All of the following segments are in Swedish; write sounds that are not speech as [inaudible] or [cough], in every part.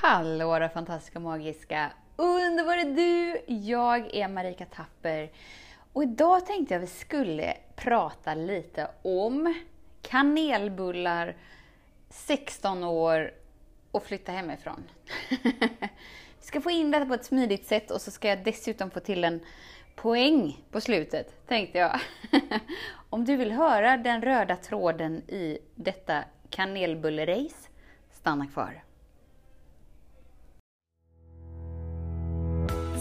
Hallå då fantastiska, magiska, underbara du! Jag är Marika Tapper och idag tänkte jag att vi skulle prata lite om kanelbullar, 16 år och flytta hemifrån. [laughs] vi ska få in det på ett smidigt sätt och så ska jag dessutom få till en poäng på slutet, tänkte jag. [laughs] om du vill höra den röda tråden i detta kanelbullerace, stanna kvar.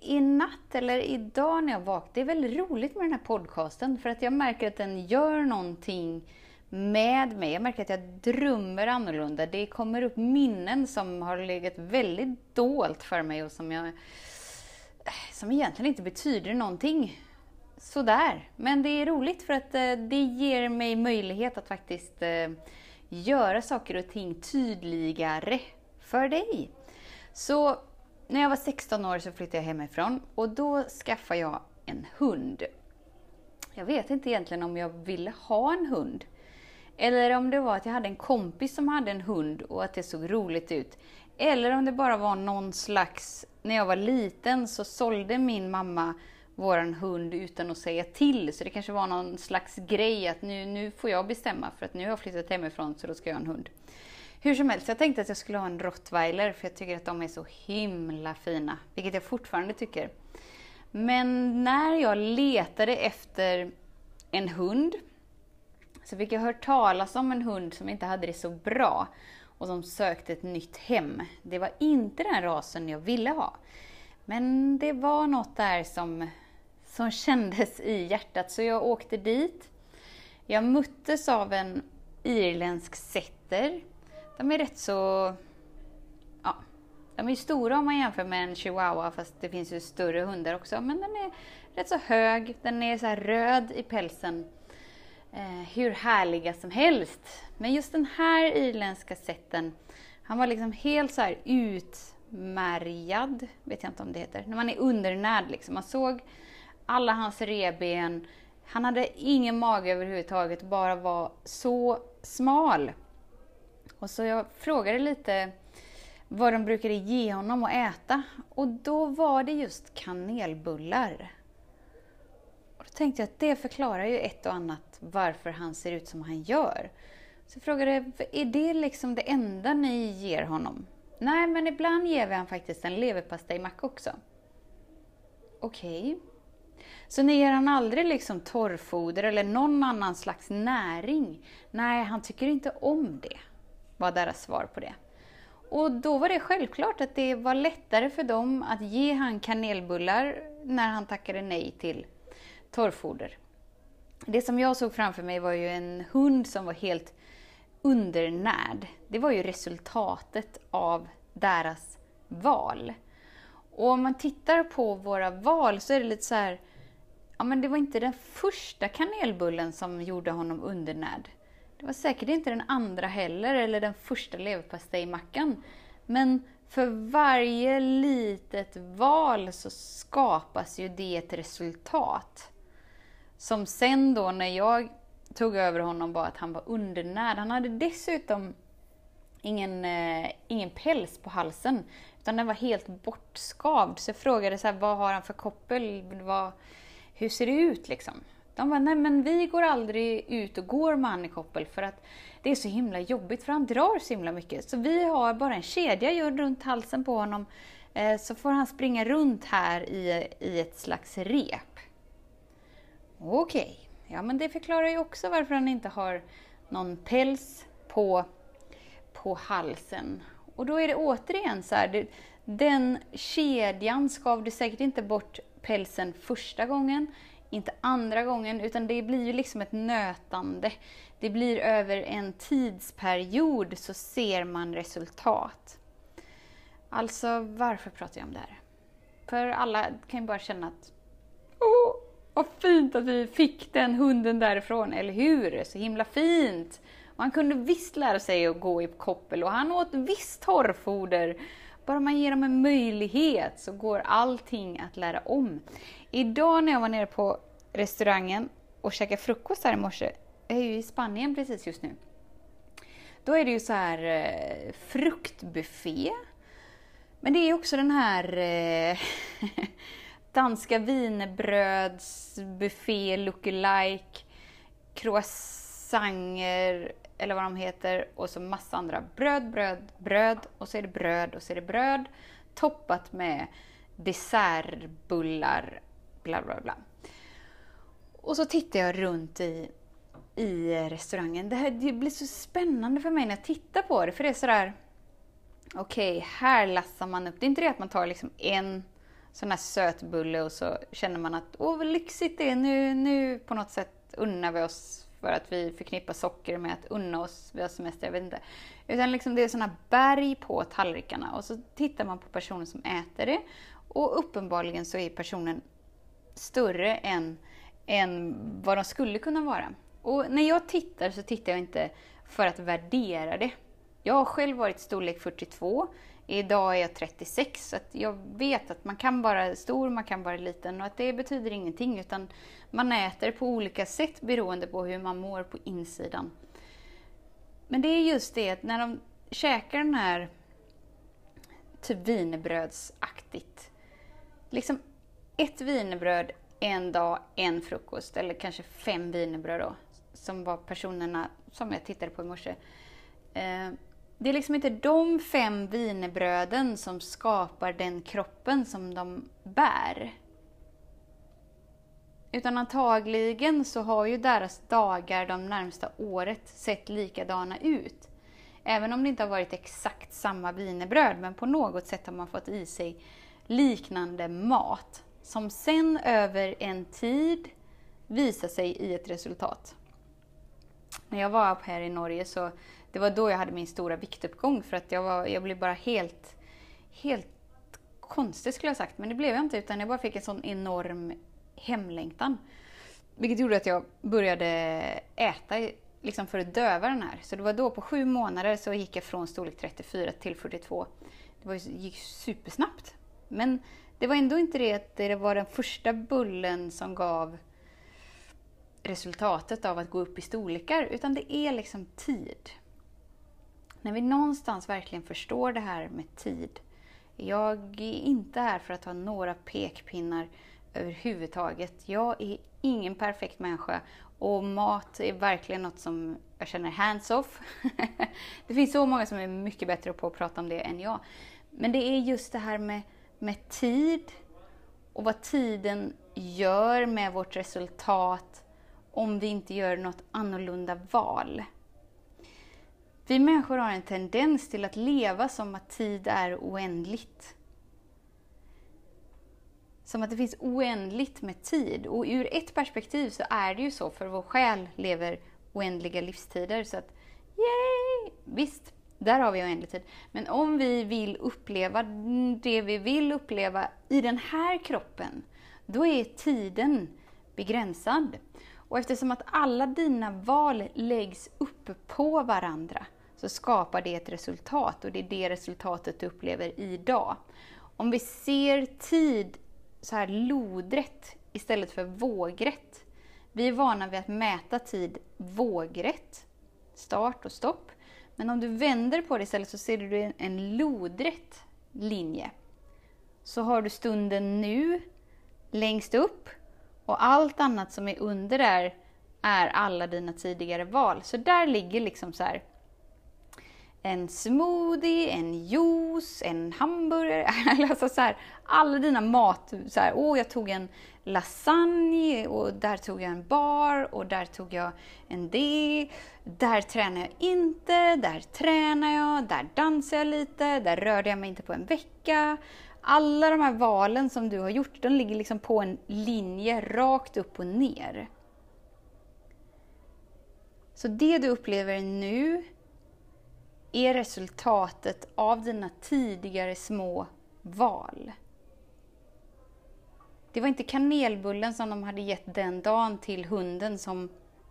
i natt eller idag när jag vaknade, det är väldigt roligt med den här podcasten för att jag märker att den gör någonting med mig. Jag märker att jag drömmer annorlunda. Det kommer upp minnen som har legat väldigt dolt för mig och som jag som egentligen inte betyder någonting. Sådär. Men det är roligt för att eh, det ger mig möjlighet att faktiskt eh, göra saker och ting tydligare för dig. Så när jag var 16 år så flyttade jag hemifrån och då skaffade jag en hund. Jag vet inte egentligen om jag ville ha en hund. Eller om det var att jag hade en kompis som hade en hund och att det såg roligt ut. Eller om det bara var någon slags, när jag var liten så sålde min mamma våran hund utan att säga till. Så det kanske var någon slags grej att nu, nu får jag bestämma för att nu har jag flyttat hemifrån så då ska jag ha en hund. Hur som helst, jag tänkte att jag skulle ha en rottweiler för jag tycker att de är så himla fina, vilket jag fortfarande tycker. Men när jag letade efter en hund så fick jag hört talas om en hund som inte hade det så bra och som sökte ett nytt hem. Det var inte den rasen jag ville ha. Men det var något där som, som kändes i hjärtat så jag åkte dit. Jag möttes av en irländsk setter de är rätt så... Ja, de är stora om man jämför med en chihuahua, fast det finns ju större hundar också. Men den är rätt så hög, den är så röd i pälsen. Eh, hur härliga som helst. Men just den här irländska sätten, han var liksom helt så här utmärgad, vet jag inte om det heter, när man är undernärd liksom. Man såg alla hans reben, han hade ingen mage överhuvudtaget, bara var så smal. Och så jag frågade lite vad de brukade ge honom att äta och då var det just kanelbullar. Och då tänkte jag att det förklarar ju ett och annat varför han ser ut som han gör. Så jag frågade, är det liksom det enda ni ger honom? Nej, men ibland ger vi honom faktiskt en leverpastejmacka också. Okej. Okay. Så ni ger han aldrig liksom torrfoder eller någon annan slags näring? Nej, han tycker inte om det var deras svar på det. Och då var det självklart att det var lättare för dem att ge han kanelbullar när han tackade nej till torrfoder. Det som jag såg framför mig var ju en hund som var helt undernärd. Det var ju resultatet av deras val. Och om man tittar på våra val så är det lite så här, ja men det var inte den första kanelbullen som gjorde honom undernärd. Det var säkert inte den andra heller, eller den första leverpastejmackan. Men för varje litet val så skapas ju det ett resultat. Som sen då när jag tog över honom var att han var undernärd. Han hade dessutom ingen, eh, ingen päls på halsen, utan den var helt bortskavd. Så jag frågade så här, vad har han för koppel? Vad, hur ser det ut liksom? De bara, nej men vi går aldrig ut och går med han i koppel för att det är så himla jobbigt för han drar så himla mycket. Så vi har bara en kedja gjord runt halsen på honom eh, så får han springa runt här i, i ett slags rep. Okej, okay. ja men det förklarar ju också varför han inte har någon päls på, på halsen. Och då är det återigen så här, det, den kedjan skavde säkert inte bort pälsen första gången, inte andra gången, utan det blir ju liksom ett nötande. Det blir över en tidsperiod så ser man resultat. Alltså, varför pratar jag om det här? För alla kan ju bara känna att Åh, vad fint att vi fick den hunden därifrån, eller hur? Så himla fint! Och han kunde visst lära sig att gå i koppel och han åt visst torrfoder. Bara man ger dem en möjlighet så går allting att lära om. Idag när jag var nere på restaurangen och käkade frukost här i morse, jag är ju i Spanien precis just nu. Då är det ju så här eh, fruktbuffé. Men det är också den här eh, [laughs] danska wienerbrödsbuffé lookalike, croissanter eller vad de heter och så massa andra bröd, bröd, bröd och så är det bröd och så är det bröd toppat med dessertbullar, bla bla bla. Och så tittar jag runt i, i restaurangen. Det, här, det blir så spännande för mig när jag tittar på det, för det är sådär Okej, okay, här lassar man upp. Det är inte det att man tar liksom en sån här sötbulle och så känner man att åh vad lyxigt det är, nu, nu på något sätt unnar vi oss för att vi förknippar socker med att unna oss, vi har semester, jag vet inte. Utan liksom det är sådana berg på tallrikarna och så tittar man på personen som äter det och uppenbarligen så är personen större än, än vad de skulle kunna vara. Och när jag tittar så tittar jag inte för att värdera det. Jag har själv varit storlek 42. Idag är jag 36, så jag vet att man kan vara stor, man kan vara liten och att det betyder ingenting utan man äter på olika sätt beroende på hur man mår på insidan. Men det är just det att när de käkar den här typ wienerbrödsaktigt. Liksom ett wienerbröd en dag, en frukost eller kanske fem wienerbröd då. Som var personerna som jag tittade på i morse. Eh, det är liksom inte de fem wienerbröden som skapar den kroppen som de bär. Utan antagligen så har ju deras dagar de närmsta året sett likadana ut. Även om det inte har varit exakt samma wienerbröd, men på något sätt har man fått i sig liknande mat. Som sen över en tid visar sig i ett resultat. När jag var här i Norge så det var då jag hade min stora viktuppgång för att jag, var, jag blev bara helt, helt konstig skulle jag sagt. Men det blev jag inte utan jag bara fick en sån enorm hemlängtan. Vilket gjorde att jag började äta liksom för att döva den här. Så det var då på sju månader så gick jag från storlek 34 till 42. Det var, gick supersnabbt. Men det var ändå inte det att det var den första bullen som gav resultatet av att gå upp i storlekar, utan det är liksom tid. När vi någonstans verkligen förstår det här med tid. Jag är inte här för att ha några pekpinnar överhuvudtaget. Jag är ingen perfekt människa och mat är verkligen något som jag känner hands-off. [laughs] det finns så många som är mycket bättre på att prata om det än jag. Men det är just det här med, med tid och vad tiden gör med vårt resultat om vi inte gör något annorlunda val. Vi människor har en tendens till att leva som att tid är oändligt. Som att det finns oändligt med tid. Och ur ett perspektiv så är det ju så, för vår själ lever oändliga livstider. Så att, yay! Visst, där har vi oändlig tid. Men om vi vill uppleva det vi vill uppleva i den här kroppen, då är tiden begränsad. Och eftersom att alla dina val läggs upp på varandra, så skapar det ett resultat och det är det resultatet du upplever idag. Om vi ser tid så här lodrätt istället för vågrätt. Vi är vana vid att mäta tid vågrätt, start och stopp. Men om du vänder på det istället så ser du en lodrätt linje. Så har du stunden nu längst upp och allt annat som är under där är alla dina tidigare val. Så där ligger liksom så här en smoothie, en juice, en hamburgare. [laughs] alltså så här, alla dina mat... Så här, åh, jag tog en lasagne och där tog jag en bar och där tog jag en det. Där tränar jag inte, där tränar jag, där dansar jag lite, där rörde jag mig inte på en vecka. Alla de här valen som du har gjort, de ligger liksom på en linje rakt upp och ner. Så det du upplever nu är resultatet av dina tidigare små val. Det var inte kanelbullen som de hade gett den dagen till hunden som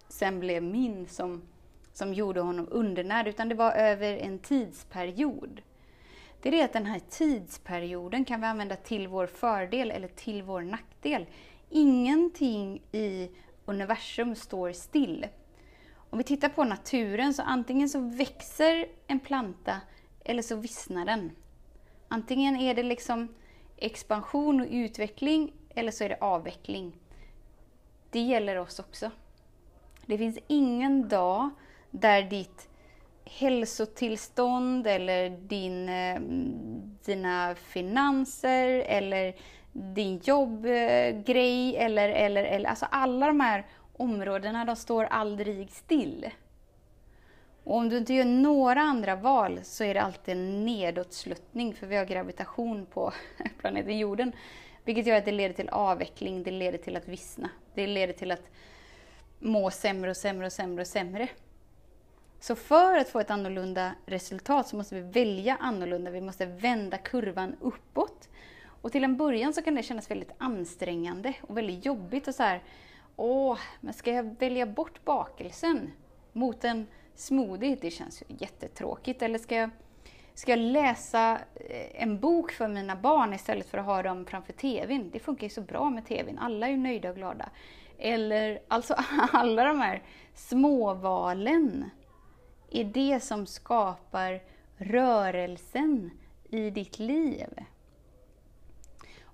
sen blev min som, som gjorde honom undernärd, utan det var över en tidsperiod. Det är det att den här tidsperioden kan vi använda till vår fördel eller till vår nackdel. Ingenting i universum står still. Om vi tittar på naturen så antingen så växer en planta eller så vissnar den. Antingen är det liksom expansion och utveckling eller så är det avveckling. Det gäller oss också. Det finns ingen dag där ditt hälsotillstånd eller din, eh, dina finanser eller din jobbgrej eller, eller, eller, alltså alla de här områdena, de står aldrig still. Och om du inte gör några andra val så är det alltid en nedåtsluttning, för vi har gravitation på [laughs] planeten jorden. Vilket gör att det leder till avveckling, det leder till att vissna. Det leder till att må sämre och sämre och sämre och sämre. Så för att få ett annorlunda resultat så måste vi välja annorlunda. Vi måste vända kurvan uppåt. Och till en början så kan det kännas väldigt ansträngande och väldigt jobbigt och så här, åh, men ska jag välja bort bakelsen mot en smoothie? Det känns ju jättetråkigt. Eller ska jag, ska jag läsa eh, en bok för mina barn istället för att ha dem framför TVn? Det funkar ju så bra med TVn, alla är ju nöjda och glada. Eller alltså [laughs] alla de här småvalen är det som skapar rörelsen i ditt liv.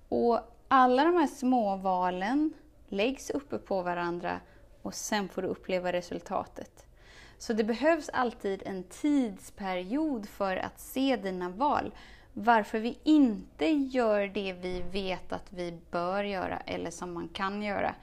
Och alla de här småvalen läggs uppe på varandra och sen får du uppleva resultatet. Så det behövs alltid en tidsperiod för att se dina val. Varför vi inte gör det vi vet att vi bör göra eller som man kan göra.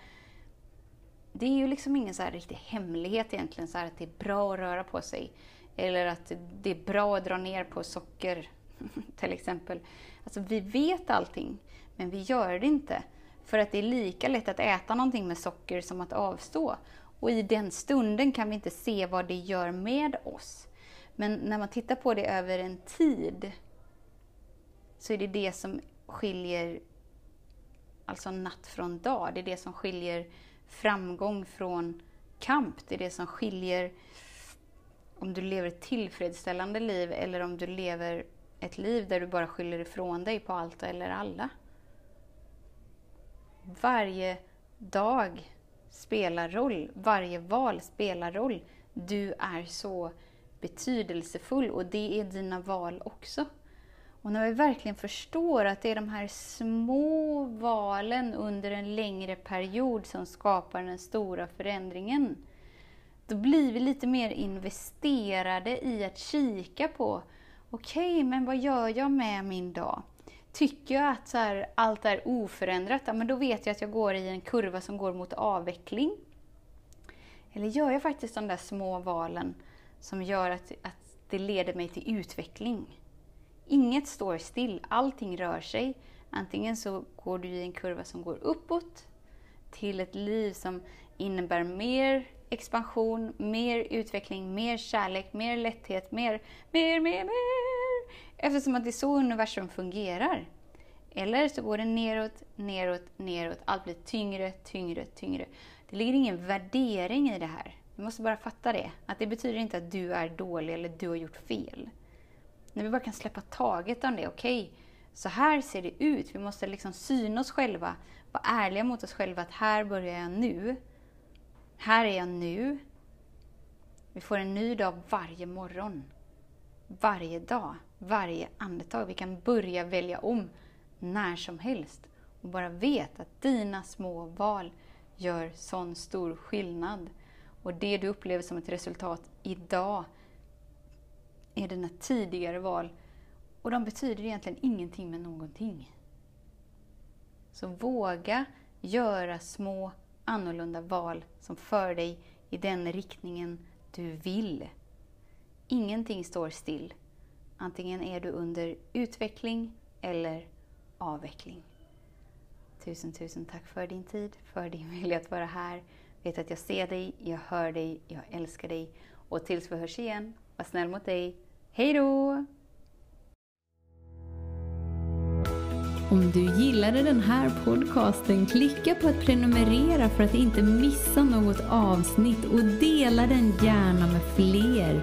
Det är ju liksom ingen så här riktig hemlighet egentligen, så att det är bra att röra på sig. Eller att det är bra att dra ner på socker, [laughs] till exempel. Alltså vi vet allting, men vi gör det inte. För att det är lika lätt att äta någonting med socker som att avstå. Och i den stunden kan vi inte se vad det gör med oss. Men när man tittar på det över en tid så är det det som skiljer alltså natt från dag. Det är det som skiljer framgång från kamp. Det är det som skiljer om du lever ett tillfredsställande liv eller om du lever ett liv där du bara skyller ifrån dig på allt eller alla. Varje dag spelar roll. Varje val spelar roll. Du är så betydelsefull och det är dina val också. Och när vi verkligen förstår att det är de här små valen under en längre period som skapar den stora förändringen, då blir vi lite mer investerade i att kika på, okej, okay, men vad gör jag med min dag? Tycker jag att så här, allt är oförändrat, ja, men då vet jag att jag går i en kurva som går mot avveckling. Eller gör jag faktiskt de där små valen som gör att, att det leder mig till utveckling? Inget står still, allting rör sig. Antingen så går du i en kurva som går uppåt till ett liv som innebär mer expansion, mer utveckling, mer kärlek, mer lätthet, mer, mer, mer, mer. Eftersom att det är så universum fungerar. Eller så går det neråt, neråt, neråt. Allt blir tyngre, tyngre, tyngre. Det ligger ingen värdering i det här. Du måste bara fatta det. Att det betyder inte att du är dålig eller du har gjort fel. När vi bara kan släppa taget om det. Okej, okay, så här ser det ut. Vi måste liksom syna oss själva. Vara ärliga mot oss själva att här börjar jag nu. Här är jag nu. Vi får en ny dag varje morgon. Varje dag, varje andetag. Vi kan börja välja om när som helst. Och bara vet att dina små val gör sån stor skillnad. Och det du upplever som ett resultat idag är dina tidigare val. Och de betyder egentligen ingenting med någonting. Så våga göra små annorlunda val som för dig i den riktningen du vill. Ingenting står still. Antingen är du under utveckling eller avveckling. Tusen, tusen tack för din tid, för din [laughs] vilja att vara här. Vet att jag ser dig, jag hör dig, jag älskar dig. Och tills vi hörs igen, var snäll mot dig, Hej då! Om du gillade den här podcasten, klicka på att prenumerera för att inte missa något avsnitt och dela den gärna med fler.